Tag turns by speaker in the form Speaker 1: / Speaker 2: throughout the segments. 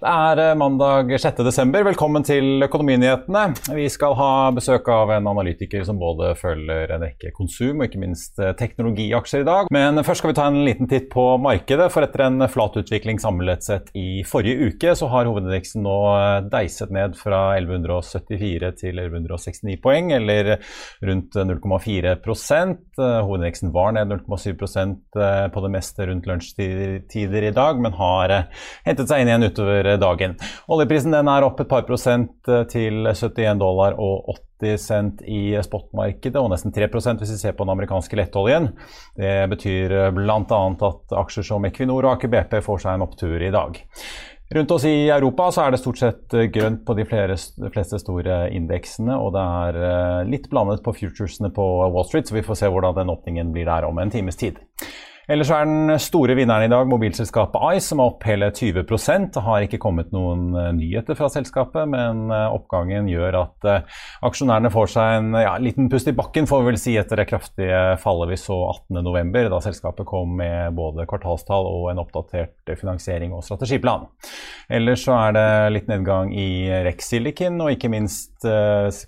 Speaker 1: Det er eh, mandag 6. desember. Velkommen til Økonominyhetene. Vi skal ha besøk av en analytiker som både følger en rekke konsum og ikke minst eh, teknologiaksjer i dag. Men først skal vi ta en liten titt på markedet. For etter en flat utvikling samlet sett i forrige uke, så har hovedindeksen nå eh, deiset ned fra 1174 til 1169 poeng, eller rundt 0,4% Hovedindeksen var ned 0,7% på det meste rundt lunsjtider i dag, men har hentet seg inn igjen utover dagen. Oljeprisen er opp et par prosent eh, til 71 dollar og 80 cent i spotmarkedet, og nesten 3% hvis vi ser på den amerikanske lettoljen. Det betyr eh, bl.a. at aksjer som Equinor og Aker BP får seg en opptur i dag. Rundt oss i Europa så er det stort sett eh, grønt på de, flere, de fleste store indeksene, og det er litt blandet på futuresene på Wall Street, så vi får se hvordan den åpningen blir der om en times tid. Ellers er den store vinneren i dag mobilselskapet Ice, som er opp hele 20% Det har ikke kommet noen eh, nyheter fra selskapet, men eh, oppgangen gjør at eh, aksjonærene får seg en ja, liten pust i bakken, får vi vel si, etter det kraftige fallet vi så 18.11., da selskapet kom med både kvartalstall og en oppdatert finansiering og strategiplan. Ellers så er det litt nedgang i Rex Silicon og ikke minst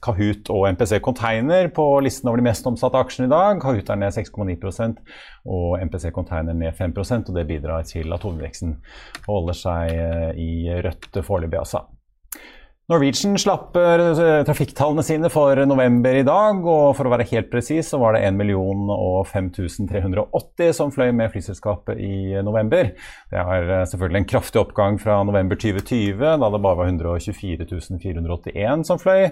Speaker 1: Kahoot og MPC Container på listen over de mest omsatte aksjene i dag. Kahoot er ned 6,9 og MPC Container ned 5% og det bidrar til at hovedveksten holder seg eh, i rødt foreløpig, altså. Norwegian slapp eh, trafikktallene sine for november i dag, og for å være helt presis så var det 1 5380 som fløy med flyselskapet i november. Det er eh, selvfølgelig en kraftig oppgang fra november 2020, da det bare var 124 481 som fløy.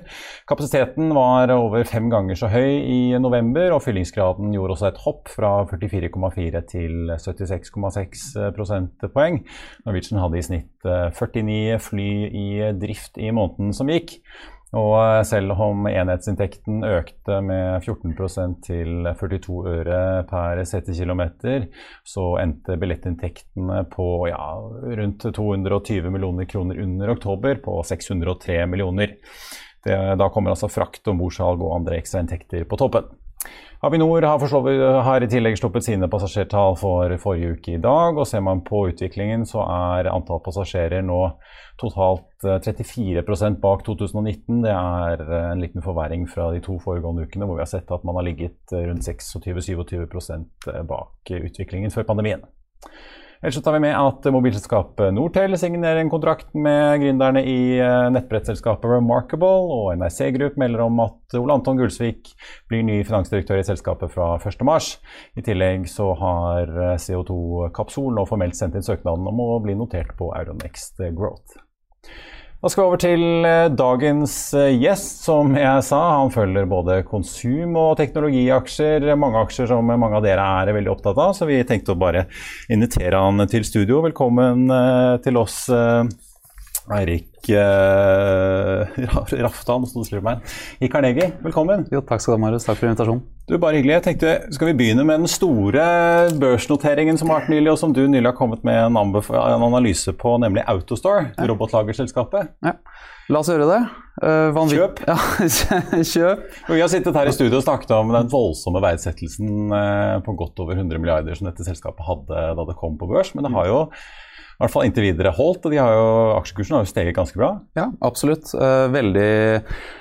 Speaker 1: Kapasiteten var over fem ganger så høy i november, og fyllingsgraden gjorde også et hopp fra 44,4 til 76,6 prosentpoeng. Norwegian hadde i snitt 49 eh, fly i drift i måneden måneden som gikk. Og eh, selv om enhetsinntekten økte med 14% til 42 øre per settekilometer, så endte billettinntektene på ja, rundt 220 millioner kroner under oktober, på 603 millioner. Det, da kommer altså frakt og morsalg og andre ekstrainntekter på toppen. Avinor har, har, i tillegg sluppet sine passasjertall for forrige uke i dag. og Ser man på utviklingen, så er antall passasjerer nå totalt 34 eh, bak 2019. Det er eh, en liten forverring fra de to foregående ukene, hvor vi har sett at man har ligget eh, rundt 26-27% bak utviklingen før pandemien. Ellers så tar vi med at mobilselskapet Nortel signerer en kontrakt med gründerne i eh, nettbrettselskapet Remarkable, og NRC Group melder om at Ole Anton Gulsvik blir ny finansdirektør i selskapet fra 1.3. I tillegg så har eh, CO2 Kapsol nå formelt sendt inn søknaden om å bli notert på Euronext Growth. Da skal vi over til eh, dagens eh, gjest. Som jeg sa, han følger både konsum- og teknologiaksjer. Mange aksjer som mange av dere er veldig opptatt av, så vi tenkte å bare invitere han til studio. Velkommen eh, til oss, Eirik eh, Raftan i Karnegi, Velkommen.
Speaker 2: Jo, takk skal du ha, Marius. Takk for invitasjonen.
Speaker 1: Du, bare hyggelig. Jeg tenkte, Skal vi begynne med den store børsnoteringen som har vært nylig, og som du nylig har kommet med en, en analyse på, nemlig Autostore, ja. robotlagerselskapet?
Speaker 2: Ja. La oss gjøre det.
Speaker 1: Uh, Kjøp.
Speaker 2: Ja, kjøp.
Speaker 1: Vi har sittet her i studio og snakket om den voldsomme verdsettelsen uh, på godt over 100 milliarder som dette selskapet hadde da det kom på børs, men det har jo i hvert fall inntil videre holdt. og de har jo, Aksjekursen har jo steget ganske bra.
Speaker 2: Ja, absolutt. Eh, veldig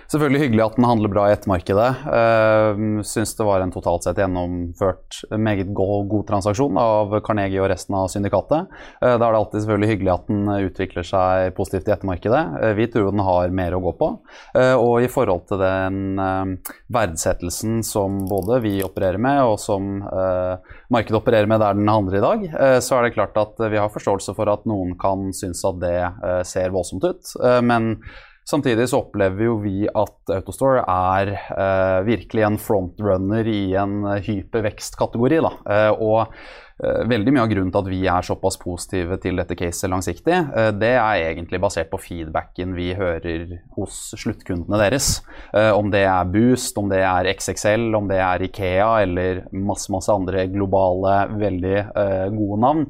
Speaker 2: Selvfølgelig hyggelig at den handler bra i ettermarkedet. Uh, Syns det var en totalt sett gjennomført meget god, god transaksjon av Carnegie og resten av syndikatet. Uh, da er det alltid selvfølgelig hyggelig at den utvikler seg positivt i ettermarkedet. Vi tror den har mer å gå på. og i forhold til den verdsettelsen som både vi opererer med, og som markedet opererer med der den handler i dag, så er det klart at vi har forståelse for at noen kan synes at det ser voldsomt ut. men Samtidig så opplever jo vi at Autostore er eh, virkelig en frontrunner i en hypervekstkategori. Da. Og veldig mye av grunnen til at vi er såpass positive til dette caset langsiktig, eh, det er egentlig basert på feedbacken vi hører hos sluttkundene deres. Eh, om det er Boost, om det er XXL, om det er Ikea eller masse, masse andre globale, veldig gode navn,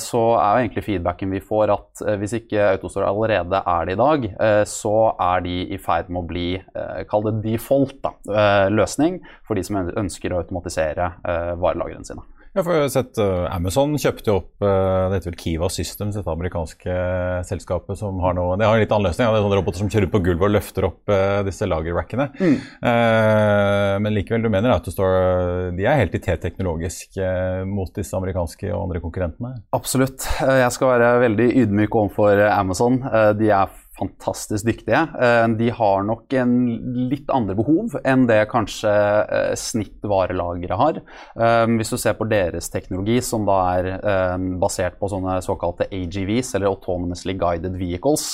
Speaker 2: så er jo egentlig feedbacken vi får at hvis ikke Autostore allerede er det i dag, så er de i ferd med å bli, kall det default, da, løsning for de som ønsker å automatisere varelagrene sine.
Speaker 1: Ja, for jeg har sett uh, Amazon kjøpte opp uh, det heter vel Kiva Systems, dette amerikanske uh, selskapet som har noe Det har en litt annen løsning. Ja, det er sånne roboter som kjører på gulvet og løfter opp disse lagerrackene. Mm. men likevel, du mener at du står, de er helt i tet teknologisk mot disse amerikanske og andre konkurrentene?
Speaker 2: Absolutt. Jeg skal være veldig ydmyk overfor Amazon. de er fantastisk dyktige. Eh, de har nok en litt andre behov enn det kanskje snitt snittvarelageret har. Eh, hvis du ser på deres teknologi, som da er basert på sånne såkalte AGVs, eller Autonomously Guided Vehicles,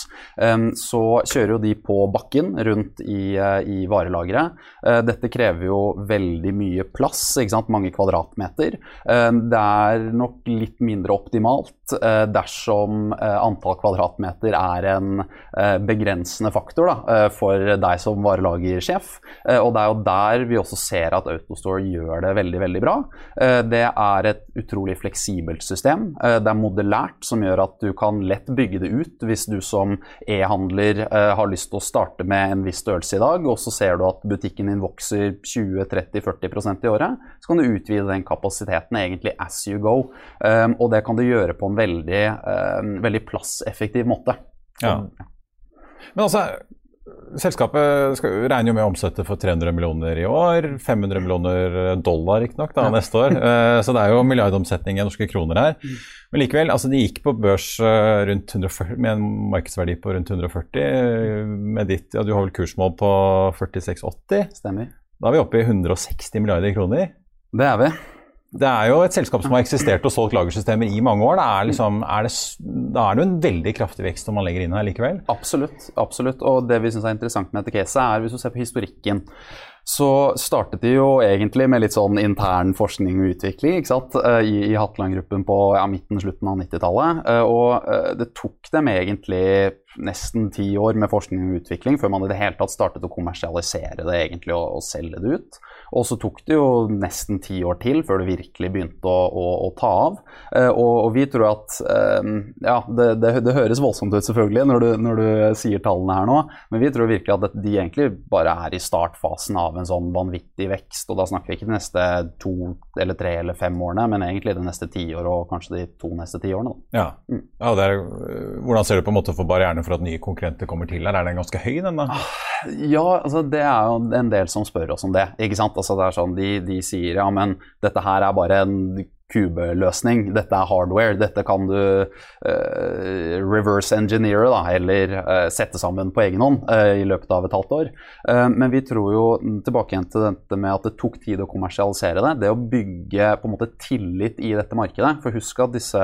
Speaker 2: så kjører jo de på bakken rundt i, i varelageret. Dette krever jo veldig mye plass, ikke sant? mange kvadratmeter. Det er nok litt mindre optimalt dersom antall kvadratmeter er en Eh, begrensende faktor da, eh, for deg som varelagersjef. Eh, og det er jo der vi også ser at Autostore gjør det veldig veldig bra. Det er et utrolig fleksibelt system. Det er modellært, som gjør at du kan lett bygge det ut hvis du som e-handler har lyst til å starte med en viss størrelse i dag, og så ser du at butikken din vokser 20-30-40% i året, så kan du utvide den kapasiteten egentlig as you go. Og det kan du gjøre på en veldig, veldig plasseffektiv måte.
Speaker 1: Ja. Men altså, selskapet skal, regner jo med å omsette for 300 millioner i år. 500 millioner dollar riktignok ja. neste år. Uh, så det er jo milliardomsetning i norske kroner her. Mm. Men likevel, altså de gikk på børs uh, 140, med en markedsverdi på rundt 140. Uh, med ditt, ja, Du har vel kursmål på 46,80?
Speaker 2: Stemmer.
Speaker 1: Da er vi oppe i 160 milliarder kroner.
Speaker 2: Det er vi.
Speaker 1: Det er jo et selskap som har eksistert og solgt lagersystemer i mange år. Da er, liksom, er, det, da er det jo en veldig kraftig vekst som man legger inn her likevel?
Speaker 2: Absolutt. absolutt. Og det vi syns er interessant med dette caset, er hvis du ser på historikken så startet de jo egentlig med litt sånn intern forskning og utvikling ikke sant? Eh, i, i Hatteland-gruppen på ja, midten, slutten av 90-tallet. Eh, og eh, det tok dem egentlig nesten ti år med forskning og utvikling før man i det hele tatt startet å kommersialisere det egentlig og, og selge det ut. Og så tok det jo nesten ti år til før det virkelig begynte å, å, å ta av. Eh, og, og, vi tror at eh, Ja, det, det, det, høres voldsomt ut selvfølgelig når du, når du, sier tallene her nå, men vi tror virkelig at de egentlig bare er i startfasen av en sånn vanvittig vekst. Og da snakker vi ikke de neste to eller tre eller fem årene, men egentlig det neste tiåret og kanskje de to neste tiårene.
Speaker 1: Ja. Mm. ja er, hvordan ser du på en måte for barrierene for at nye konkurrenter kommer til her? Er den ganske høy, den da? Ah,
Speaker 2: ja, altså det er jo en del som spør oss om det. ikke sant? Altså det er sånn, de, de sier ja, men dette her er bare en kubeløsning. Dette er hardware. Dette kan du uh, reverse engineere, da, eller uh, sette sammen på egen hånd uh, i løpet av et halvt år. men vi tror jo tilbake igjen til dette med at det tok tid å kommersialisere det. Det å bygge på en måte tillit i dette markedet. For husk at disse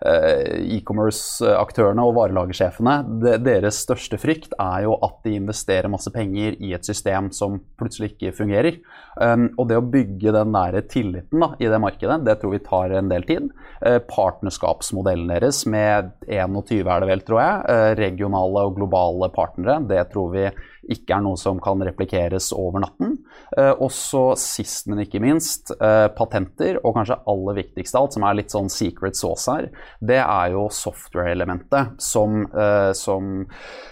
Speaker 2: e-commerce-aktørene og varelagersjefene, de, deres største frykt er jo at de investerer masse penger i et system som plutselig ikke fungerer. Um, og det å bygge den nære tilliten da, i det markedet, det tror vi tar en del tid. Eh, partnerskapsmodellen deres med 21 er det vel, tror jeg, eh, regionale og globale partnere, det tror vi ikke er noe som kan replikeres over natten. Eh, og så sist, men ikke minst, eh, patenter, og kanskje aller viktigst alt, som er litt sånn secret sauce her, det er jo software-elementet som, eh, som,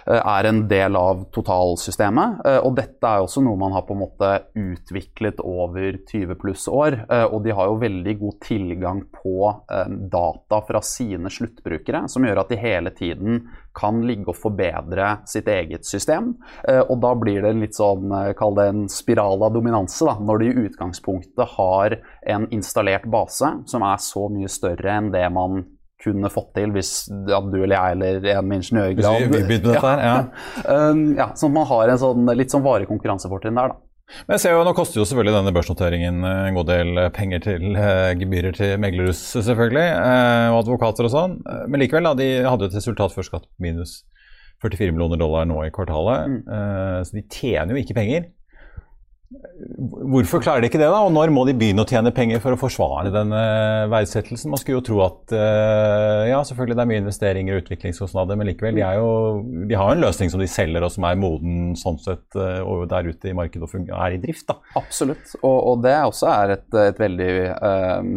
Speaker 2: er en del av totalsystemet. Og dette er også noe man har på en måte utviklet over 20 pluss år, og de har jo veldig god tilgang på data fra sine sluttbrukere, som gjør at de hele tiden kan ligge og forbedre sitt eget system. Eh, og da blir det en litt sånn, eh, kall det en spiral av dominanse, da, når de i utgangspunktet har en installert base som er så mye større enn det man kunne fått til hvis ja, du eller jeg eller en med ingeniørgrad
Speaker 1: Hvis vi- vi begynte med dette her, ja.
Speaker 2: Um, ja, sånn at man har en sånn, litt sånn varig konkurransefortrinn der, da.
Speaker 1: Men jeg ser jo, Nå koster jo selvfølgelig denne børsnoteringen eh, en god del eh, penger til eh, gebyrer til meglerhus, selvfølgelig, eh, og advokater og sånn. Men likevel, da, de hadde et resultat før skatt minus 44 millioner dollar nå i kvartalet.
Speaker 2: Mm.
Speaker 1: Eh, så de tjener jo ikke penger. Hvorfor klarer de ikke det, da? Og når må de begynne å tjene penger for å forsvare denne verdsettelsen? Man skulle jo tro at eh, ja, selvfølgelig det er mye investeringer og utviklingskostnader, men likevel, de, jo, de har jo en løsning som de selger og som er moden sånn sett eh, og der ute i markedet og er i drift. da.
Speaker 2: Absolutt. Og, og det også er et, et veldig um,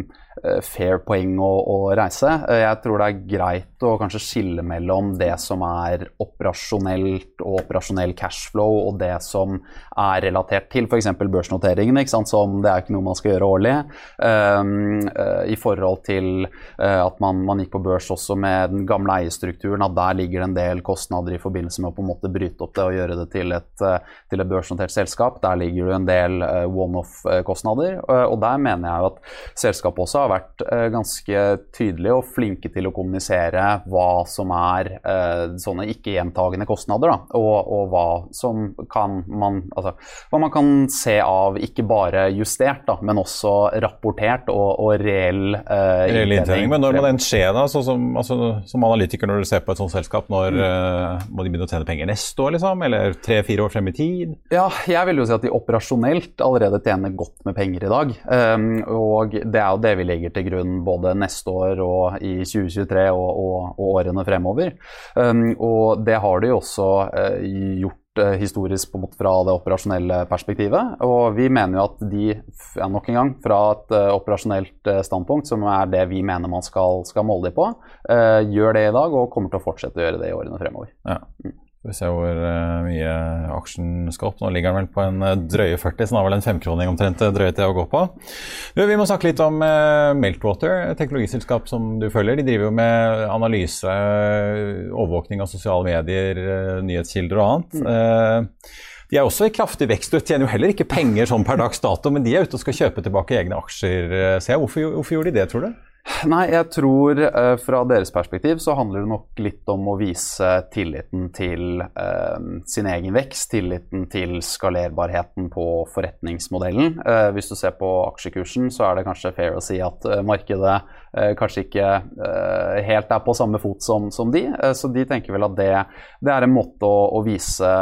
Speaker 2: fair poeng å, å reise. Eh, Jeg tror det er greit å kanskje skille mellom det som er operasjonelt og operasjonell cashflow, og det som er relatert til f.eks. børsnoteringene, som det er ikke noe man skal gjøre årlig. Um, uh, I forhold til uh, at man, man gikk på børs også med den gamle eierstrukturen, at der ligger det en del kostnader i forbindelse med å på en måte bryte opp det og gjøre det til et, uh, til et børsnotert selskap. Der ligger det en del eh, one-off-kostnader. eh, Og der mener jeg jo at selskapet også har vært eh, ganske tydelige og flinke til å kommunisere hva som er eh, sånne ikke-gjentagende kostnader, da, og, og hva som kan man altså, hva man kan se av ikke bare justert, da, men også rapportert og, og reell eh,
Speaker 1: Reell inntjening. Men når må den skje, da? Så som, altså, som analytiker når du ser på et sånt selskap, når eh, må de begynne å tjene penger neste år, liksom? Eller tre-fire år frem i tid?
Speaker 2: Ja, jeg vil jo si at de operasjonelt allerede tjener godt med penger i dag. Um, og det er jo det vi legger til grunn både neste år og i 2023 og, og, og årene fremover. Um, og det har de også uh, gjort eh, historisk på en måte fra det operasjonelle perspektivet. Og vi mener jo at de, ja, nok en gang, fra et uh, operasjonelt uh, standpunkt, som er det vi mener man skal, skal måle de på, uh, gjør det i dag og kommer til å fortsette å gjøre det i årene fremover.
Speaker 1: Ja. Skal vi se hvor eh, mye aksjen skal opp. Nå ligger den vel på en eh, drøye 40, så den har vel en femkroning omtrent eh, drøye til å gå på. Vi må snakke litt om Meltwater, et teknologiselskap som du følger. De driver jo med analyse, overvåkning av sosiale medier, nyhetskilder og annet. Eh, de er også i kraftig vekst og tjener jo heller ikke penger sånn per dags dato, men de er ute og skal kjøpe tilbake egne aksjer. ser. Hvorfor, hvorfor gjorde de det, tror du?
Speaker 2: Nei, jeg tror eh, fra deres perspektiv så handler det nok litt om å vise tilliten til eh, sin egen vekst, tilliten til skalerbarheten på forretningsmodellen. Eh, hvis du ser på aksjekursen, så er det kanskje fair å si at eh, markedet kanskje ikke eh, helt er på samme fot som, som de. Eh, så de tenker vel at det, det er en måte å, å vise,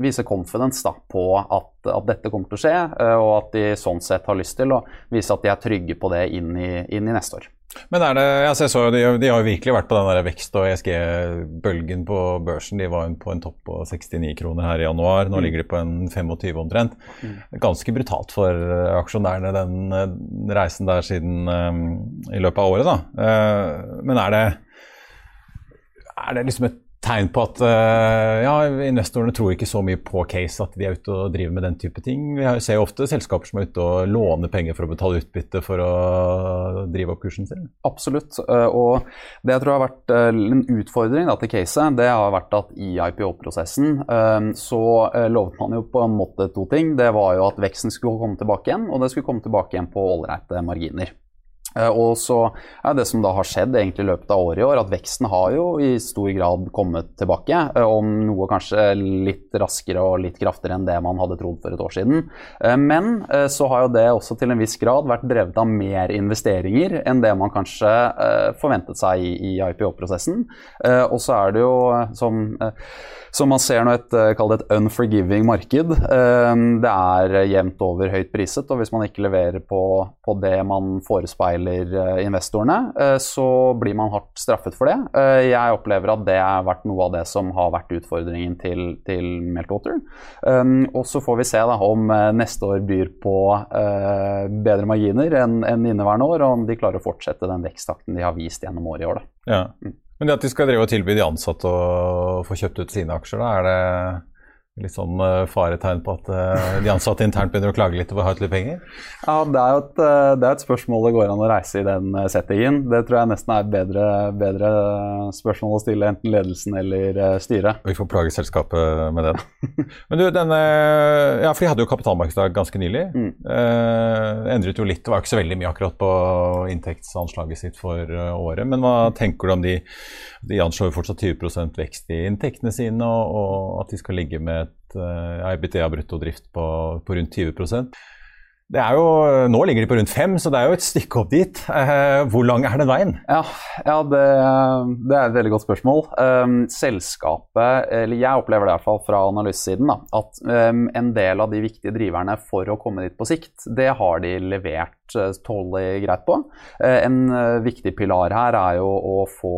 Speaker 2: vise confidence da, på at, at dette kommer til å skje, eh, og at de sånn sett har lyst til å vise at de er trygge på det inn i, inn i neste år.
Speaker 1: Men er det, altså jeg så, jo de, de har jo virkelig vært på den der vekst- og ESG-bølgen på børsen. De var jo på en topp på 69 kroner her i januar. Nå ligger de på en 25 omtrent. Ganske brutalt for eh, aksjonærene, den eh, reisen der siden um, i løpet av året, da. Eh, men er det, er det liksom et tegn på at eh, ja, investorene tror ikke så mye på case at de er ute og driver med den type ting. Vi ser jo ofte selskaper som er ute og låner penger for å betale utbytte for å drive opp kursen sin.
Speaker 2: Absolutt. eh, Og det jeg tror har vært en utfordring da, til caset, det har vært at i IPO-prosessen så lovet man jo på en måte to ting. Det var jo at veksten skulle komme tilbake igjen, og det skulle komme tilbake igjen på ålreite marginer. Eh, Og så er det som da har skjedd i løpet av året i år, at veksten har jo i stor grad kommet tilbake. eh, Om noe kanskje litt raskere og litt kraftigere enn det man hadde trodd for et år siden. Eh, Men så har jo det også til en viss grad vært drevet av mer investeringer enn det man kanskje forventet seg i, IPO-prosessen. Og så er det jo som som man ser nå et, eh, et unforgiving marked. Eh, Det er jevnt over høyt priset, og hvis man ikke leverer på, på det man forespeiler eh, investorene, eh, så blir man hardt straffet for det. Jeg opplever at det har vært noe av det som har vært utfordringen til, til Meltwater. Eh, Og så får vi se da om neste år byr på bedre marginer enn inneværende år, og om de klarer å fortsette den veksttakten de har vist gjennom året i år. Da.
Speaker 1: Ja. Men det at de skal drive og tilby de ansatte å få kjøpt ut sine aksjer, da, er det litt sånn uh, faretegn på at uh, de ansatte internt begynner å klage litt over å ha litt penger?
Speaker 2: Ja, Det er jo et, det er et, spørsmål det går an å reise i den settingen. Det tror jeg nesten er et bedre, bedre spørsmål å stille enten ledelsen eller styret.
Speaker 1: Vi får plage selskapet med det. Men du, denne, ja, for de hadde jo kapitalmarkedsdag ganske nylig. Mm. Eh, endret jo litt, det var ikke så veldig mye akkurat på inntektsanslaget sitt for året. Men hva tenker du om de? De anslår fortsatt 20% vekst i inntektene sine, og, og at de skal ligge med et uh, EBITDA bruttodrift på, på rundt 20% det er jo, Nå ligger de på rundt fem, så det er jo et stykke opp dit. Uh, hvor lang er den veien?
Speaker 2: Ja, ja det, det, er et veldig godt spørsmål. Um, selskapet, eller Jeg opplever det i hvert fall fra analysesiden, at um, en del av de viktige driverne for å komme dit på sikt, det har de levert uh, tålelig greit på. En viktig pilar her er jo å få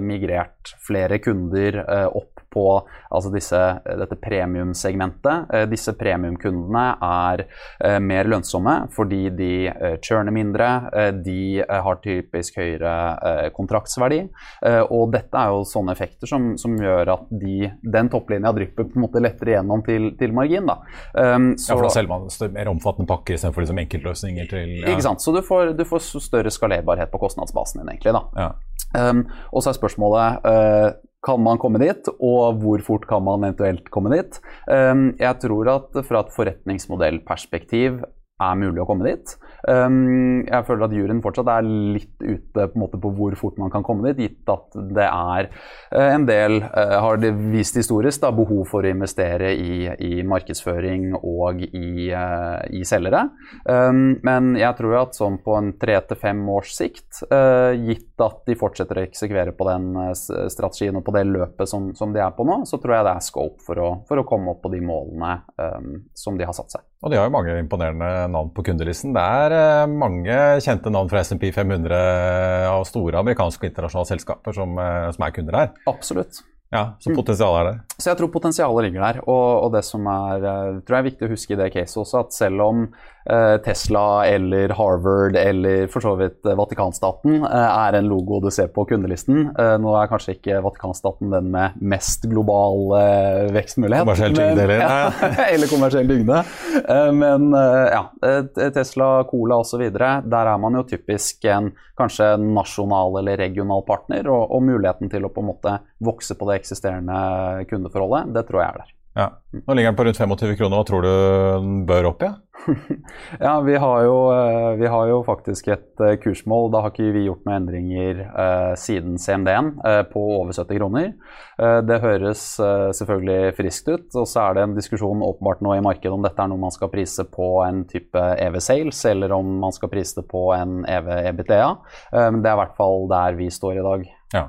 Speaker 2: migrert flere kunder opp på altså disse, dette premiumsegmentet. Eh, disse premiumkundene er eh, mer lønnsomme fordi de eh, churner mindre, de har typisk høyere kontraktsverdi. Og dette er jo sånne effekter som, som gjør at de, den topplinja drypper på en måte lettere gjennom til, til margin. Da.
Speaker 1: Um, så, ja, for da selger man mer omfattende pakker istedenfor liksom enkeltløsninger til
Speaker 2: ja. Ikke sant. Så du får, du får, større skalerbarhet på kostnadsbasen din, egentlig. da. Ja. Um, og så er spørsmålet uh, kan man komme dit, og hvor fort kan man eventuelt komme dit? Um, jeg tror at fra et forretningsmodellperspektiv er mulig å komme dit. Um, jeg føler at juryen fortsatt er litt ute på, på, hvor fort man kan komme dit, gitt at det er uh, en del, uh, har det vist historisk, da, behov for å investere i, i markedsføring og i, uh, i selgere. Um, men jeg tror at sånn på en tre til fem års sikt, gitt at de fortsetter å eksekvere på den strategien og på det løpet som, som, de er på nå, så tror jeg det er scope for å, for å komme opp på de målene um, som de har satt seg.
Speaker 1: Og de har jo mange imponerende navn på kundelisten. Det er uh, mange kjente navn fra SMP 500 av store amerikanske og internasjonale selskaper som, uh, som er kunder her.
Speaker 2: Absolutt.
Speaker 1: Ja, Så potensialet er der?
Speaker 2: Så jeg tror potensialet ligger der. Og, og det som er, uh, tror jeg er viktig å huske i det caset også, at selv om Eh, Tesla eller Harvard eller for så vidt eh, Vatikanstaten eh, er en logo du ser på kundelisten. Nå er kanskje ikke Vatikanstaten den med mest global vekstmulighet.
Speaker 1: Kommersiell tyngde, eller?
Speaker 2: Ja, eller kommersiell tyngde. Men ja, Tesla, Cola osv. Der er man jo typisk en kanskje nasjonal eller regional partner, og, og muligheten til å på en måte vokse på det eksisterende kundeforholdet, det tror jeg er der.
Speaker 1: Ja. Nå ligger den på rundt 25 kroner. Hva tror du den bør opp i? Ja?
Speaker 2: ja, vi har, jo, eh, vi har, jo, faktisk et eh, kursmål. Da har ikke vi gjort noen endringer eh, siden CMD-en eh, på over 70 kroner. Eh, det høres selvfølgelig friskt ut. Og så er det en diskusjon åpenbart nå i markedet om dette er noe man skal prise på en type EV-sales, eller om man skal prise det på en EV-EBITDA. Men det er i hvert fall der vi står i dag.
Speaker 1: Ja.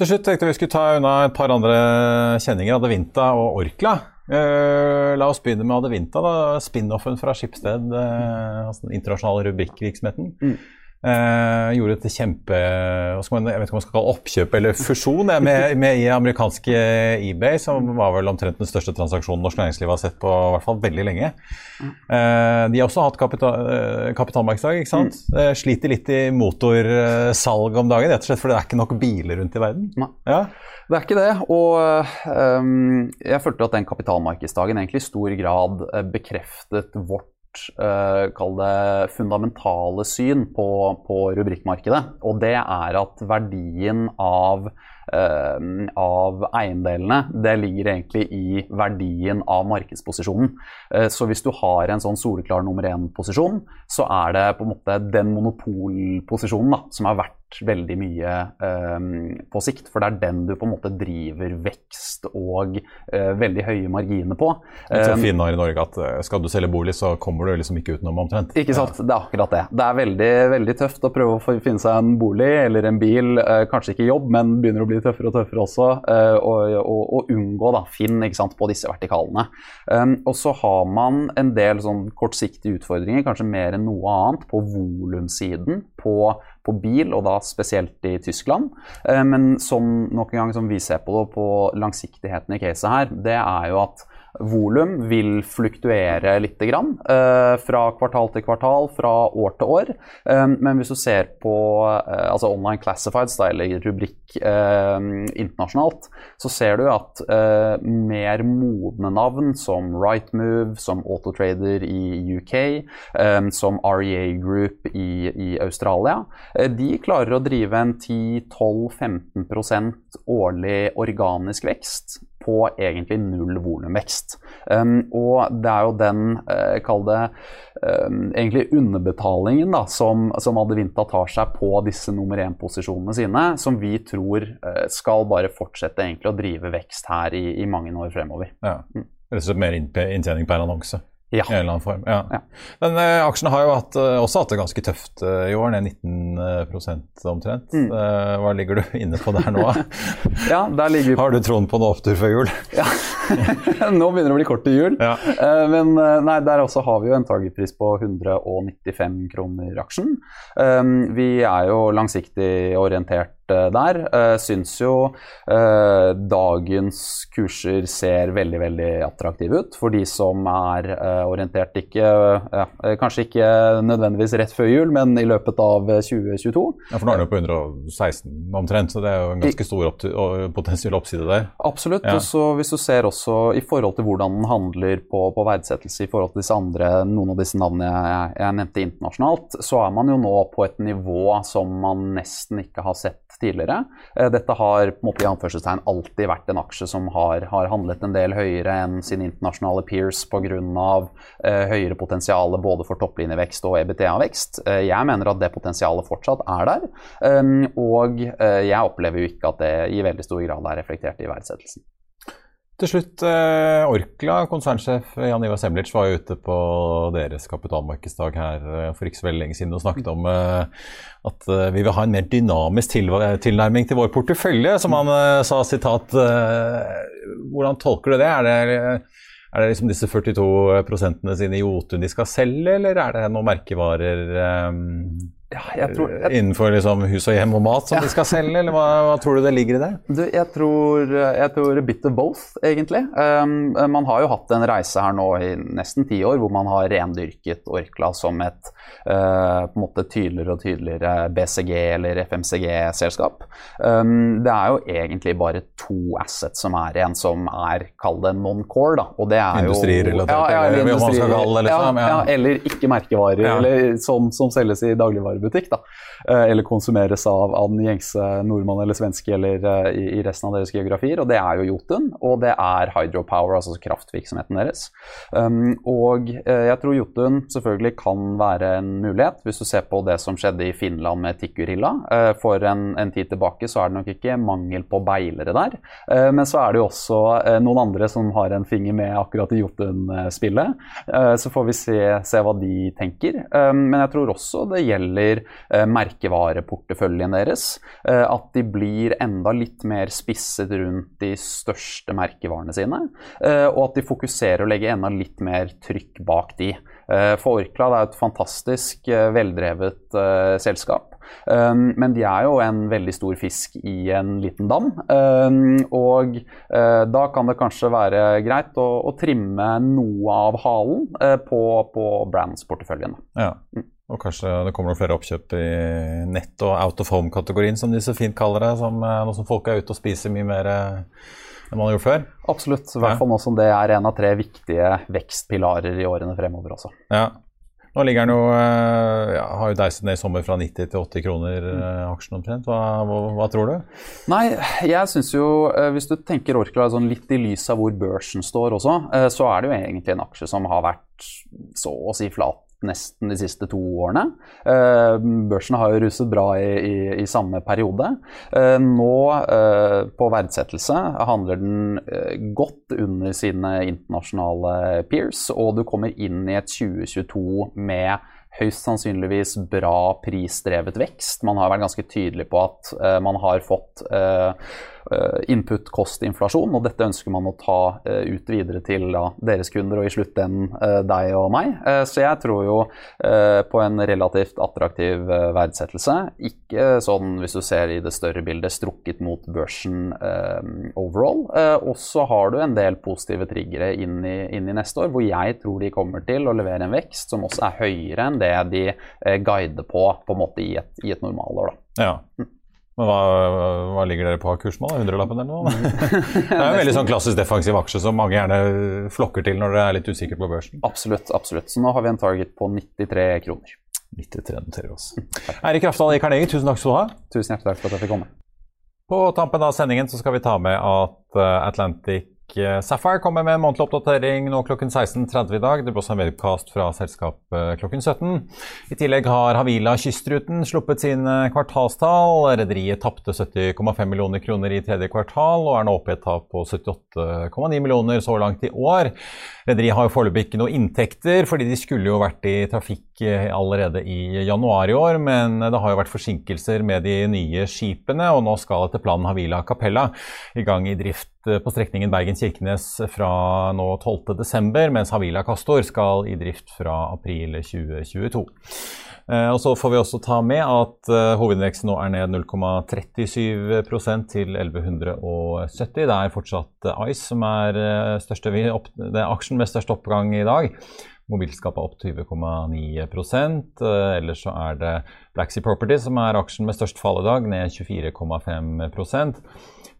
Speaker 1: Til slutt tenkte vi skulle ta unna et par andre kjenninger, Adevinta og Orkla. Uh, la oss begynne med Adevinta, spin-offen fra Skipsted, uh, altså den internasjonale rubrikkvirksomheten. Mm. Eh, gjorde et kjempe Jeg vet ikke om man skal kalle oppkjøp eller fusjon med, med i amerikanske eBay, som var vel omtrent den største transaksjonen norsk næringsliv har sett på i hvert fall veldig lenge. Eh, de har også hatt kapital, eh, kapitalmarkedsdag, ikke sant. Eh, sliter litt i motorsalg om dagen, rett og slett fordi det er ikke nok biler rundt i verden. Ja.
Speaker 2: Det er ikke det. Og um, jeg følte at den kapitalmarkedsdagen egentlig i stor grad eh, bekreftet vårt kall det fundamentale syn på, på rubrikkmarkedet. Og det er at verdien av, uh, av eiendelene det ligger egentlig i verdien av markedsposisjonen. Uh, så hvis du har en sånn soleklar nummer én-posisjon, så er det på en måte den monopolposisjonen da, som er verdt veldig mye um, på sikt. For det er den du på en måte driver vekst og uh, veldig høye marginer på.
Speaker 1: Det er så
Speaker 2: Um,
Speaker 1: fint her i Norge at eh, skal du selge bolig, så kommer du liksom ikke utenom omtrent.
Speaker 2: Ikke sant, det er akkurat det. Det er veldig, veldig tøft å prøve å finne seg en bolig eller en bil, eh, kanskje ikke jobb, men begynner å bli tøffere og tøffere også, eh, og, og, og unngå da, Finn ikke sant, på disse vertikalene. Um, og så har man en del sånn kortsiktige utfordringer, kanskje mer enn noe annet, på volumsiden på, på bil, og da spesielt i Tyskland. Eh, men som nok en gang som vi ser på det, på langsiktigheten i caset her, det er jo at Volum vil fluktuere litt grann, eh, fra kvartal til kvartal, fra år til år. Eh, men hvis du ser på eh, altså online classifieds, da, eller rubrikk internasjonalt, så ser du at mer modne navn som Rightmove, som Autotrader i UK, som REA Group i, i Australia, de klarer å drive en 10-12-15% årlig organisk vekst på egentlig null volumvekst. Um, og det er jo den, uh, kall det, um, egentlig underbetalingen da, som, som Adevinta tar seg på disse nummer én-posisjonene sine, som vi tror uh, skal bare fortsette egentlig å drive vekst her i, i mange år fremover.
Speaker 1: Ja. Rett og slett mer inntjening per annonse.
Speaker 2: Ja.
Speaker 1: I en eller annen form. Ja.
Speaker 2: Ja.
Speaker 1: Men uh, aksjene har jo hatt, uh, også hatt det ganske tøft uh, i år, ned 19 omtrent.
Speaker 2: Mm.
Speaker 1: Eh, hva ligger du inne på der nå?
Speaker 2: Ja, der ligger vi på
Speaker 1: har du troen på noe opptur før jul?
Speaker 2: Ja. Nå begynner det å bli kort til jul.
Speaker 1: Ja.
Speaker 2: Eh, Men eh, nei, der også har vi jo en targetpris på 195 kroner aksjen. Eh, Vi er jo langsiktig orientert eh, der. Eh, Syns jo eh, dagens kurser ser veldig, veldig attraktive ut for de som er eh, orientert ikke ja, eh, Kanskje ikke nødvendigvis rett før jul, men i løpet av eh, 2022.
Speaker 1: Ja, for nå er den jo på 116 omtrent, så det er jo en ganske stor opp potensiell oppside der.
Speaker 2: Absolutt.
Speaker 1: Ja.
Speaker 2: Og så hvis du ser også i forhold til hvordan den handler på, på verdsettelse i forhold til disse andre, noen av disse navnene jeg, jeg nevnte internasjonalt, så er man jo nå på et nivå som man nesten ikke har sett tidligere. Eh, Dette har på en måte i alltid vært en aksje som har, har handlet en del høyere enn sine internasjonale peers pga. Eh, høyere potensial både for topplinjevekst og EBTA-vekst. Eh, jeg mener at det potensialet fortsatt er der, eh, og jeg opplever jo ikke at det i veldig stor grad er reflektert i verdsettelsen.
Speaker 1: Til slutt, eh, Orkla, konsernsjef Jan Ivar Semlitsch var jo ute på deres kapitalmarkedsdag her eh, for ikke så veldig lenge siden og snakket om eh, at vi vil ha en mer dynamisk tilnærming til vår portefølje, som han sa, sitat. hvordan tolker du det? Er det, er det liksom disse 42 prosentene sine i Jotun de skal selge, eller er det noen merkevarer
Speaker 2: Ja, tror, jeg,
Speaker 1: innenfor liksom hus og hjem og mat som de skal selge, eller hva, hva tror du det ligger i det?
Speaker 2: du, jeg, tror, jeg tror a bit of both, egentlig. Um, man har jo hatt en reise her nå i nesten ti år hvor man har rendyrket Orkla som et uh, på en måte tydeligere og tydeligere BCG- eller FMCG-selskap. Um, det er jo egentlig bare to assets som er igjen, som er, kall det non-core, da. Og det er
Speaker 1: Industrirelatert,
Speaker 2: ja, ja,
Speaker 1: eller
Speaker 2: eller,
Speaker 1: det, liksom,
Speaker 2: ja,
Speaker 1: ja.
Speaker 2: ja, eller ikke merkevarer,
Speaker 1: Ja.
Speaker 2: eller sånn som selges i dagligvarebutikk. Da. Eh, Eller konsumeres av, av den gjengse nordmann eller svenske eller eh, i, resten av deres geografier. Og det er jo Jotun, og det er hydropower, altså kraftvirksomheten deres. Um, og eh, jeg tror Jotun selvfølgelig kan være en mulighet, hvis du ser på det som skjedde i Finland med Tikkurilla. For en, en tid tilbake så er det nok ikke mangel på beilere der. Men så er det jo også noen andre som har en finger med akkurat i Jotun-spillet. Så får vi se, se hva de tenker. Eh, men jeg tror også det gjelder utvider eh, merkevareporteføljen deres. Eh, at de blir enda litt mer spisset rundt de største merkevarene sine. Eh, og at de fokuserer og legger enda litt mer trykk bak de. Eh, for Orkla det er et fantastisk eh, veldrevet eh, selskap. Um, men de er jo en veldig stor fisk i en liten dam. Um, og uh, da kan det kanskje være greit å, å trimme noe av halen uh, på, på Brands-porteføljen.
Speaker 1: Ja. Og kanskje det kommer noen flere oppkjøp i nett- og out of home-kategorien, som de så fint kaller det. Som, nå som folk er ute og spiser mye mer enn man har gjort før.
Speaker 2: Absolutt. I hvert fall nå som det er en av tre viktige vekstpilarer i årene fremover også.
Speaker 1: Ja. Nå ligger den jo, ja, har jo deiset ned i sommer fra 90 til 80 kroner eh, aksjen omtrent. Hva, hva, hva, tror du?
Speaker 2: Nei, jeg syns jo Hvis du tenker Orkla sånn litt i lys av hvor børsen står også, så er det jo egentlig en aksje som har vært så å si flat nesten de siste to årene. Børsen har jo ruset bra i, i, i samme periode. Nå på verdsettelse handler den godt under sine internasjonale peers, og du kommer inn i et 2022 med høyst sannsynligvis bra prisdrevet vekst. Man har vært ganske tydelig på at man har fått uh, input-kost-inflasjon, og dette ønsker man å ta uh, ut videre til da, deres kunder og i sluttenden deg og meg. så jeg tror jo på en relativt attraktiv verdsettelse. Ikke sånn, hvis du ser i det større bildet, strukket mot børsen overall. og så har du en del positive triggere inn i, inn i neste år, hvor jeg tror de kommer til å levere en vekst som også er høyere enn det de eh, guider på på en måte i et, i et normalår.
Speaker 1: Da. Ja. Men hva, hva, ligger dere på kursen nå? Hundrelappen eller noe? det er en veldig sånn klassisk defensiv aksje som mange gjerne flokker til når det er litt usikkert på børsen.
Speaker 2: Absolutt. absolutt. Så nå har vi en target på 93 kroner.
Speaker 1: 93 noterer oss. Eirik Rafdal i Karnegie, tusen takk skal du ha.
Speaker 2: Tusen hjertelig takk for at jeg fikk komme.
Speaker 1: På tampen av sendingen så skal vi ta med at eh, Atlantic Sapphire kommer med en månedlig oppdatering nå klokken 16.30 i dag. Det blir også en webcast fra selskapet klokken 17. I tillegg har Havila Kystruten sluppet sine kvartalstall. Rederiet tapte 70,5 millioner kroner i tredje kvartal og er nå oppe i et tap på 78,9 millioner så langt i år. Rederiet har jo foreløpig ikke noe inntekter, fordi de skulle jo vært i trafikk allerede i januar i år, men det har jo vært forsinkelser med de nye skipene, og nå skal etter planen Havila Capella i gang i drift på strekningen Bergen-Kirkenes fra nå 12.12., mens Havila Castor skal i drift fra april 2022. Og Så får vi også ta med at hovedindeksen nå er ned 0,37% til 1170. Det er fortsatt Ice som er, største, det er aksjen med størst oppgang i dag. Mobilskapet opp 20,9% Ellers så er det Black Sea Property som er aksjen med størst fall i dag, ned 24,5%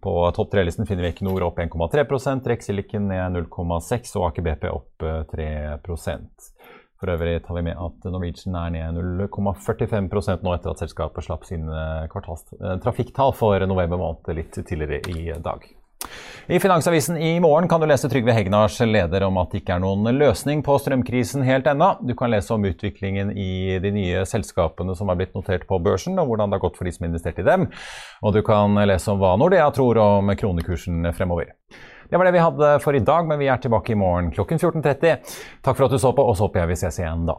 Speaker 1: På topp tre-listen finner vi Equinor opp 1,3 Rex Silicon ned 0,6 og Aker BP opp 3 for øvrig tar vi med at Norwegian er ned 0,45% nå etter at selskapet slapp sine trafikktall for november måned litt tidligere i dag. I Finansavisen i morgen kan du lese Trygve Hegnars leder om at det ikke er noen løsning på strømkrisen helt ennå. Du kan lese om utviklingen i de nye selskapene som har blitt notert på børsen, og hvordan det har gått for de som har investert i dem. Og du kan lese om hva Nordea tror om kronekursen fremover. Det var det vi hadde for i dag, men vi er tilbake i morgen klokken 14.30. Takk for at du så på, og så håper jeg vi ses igjen da.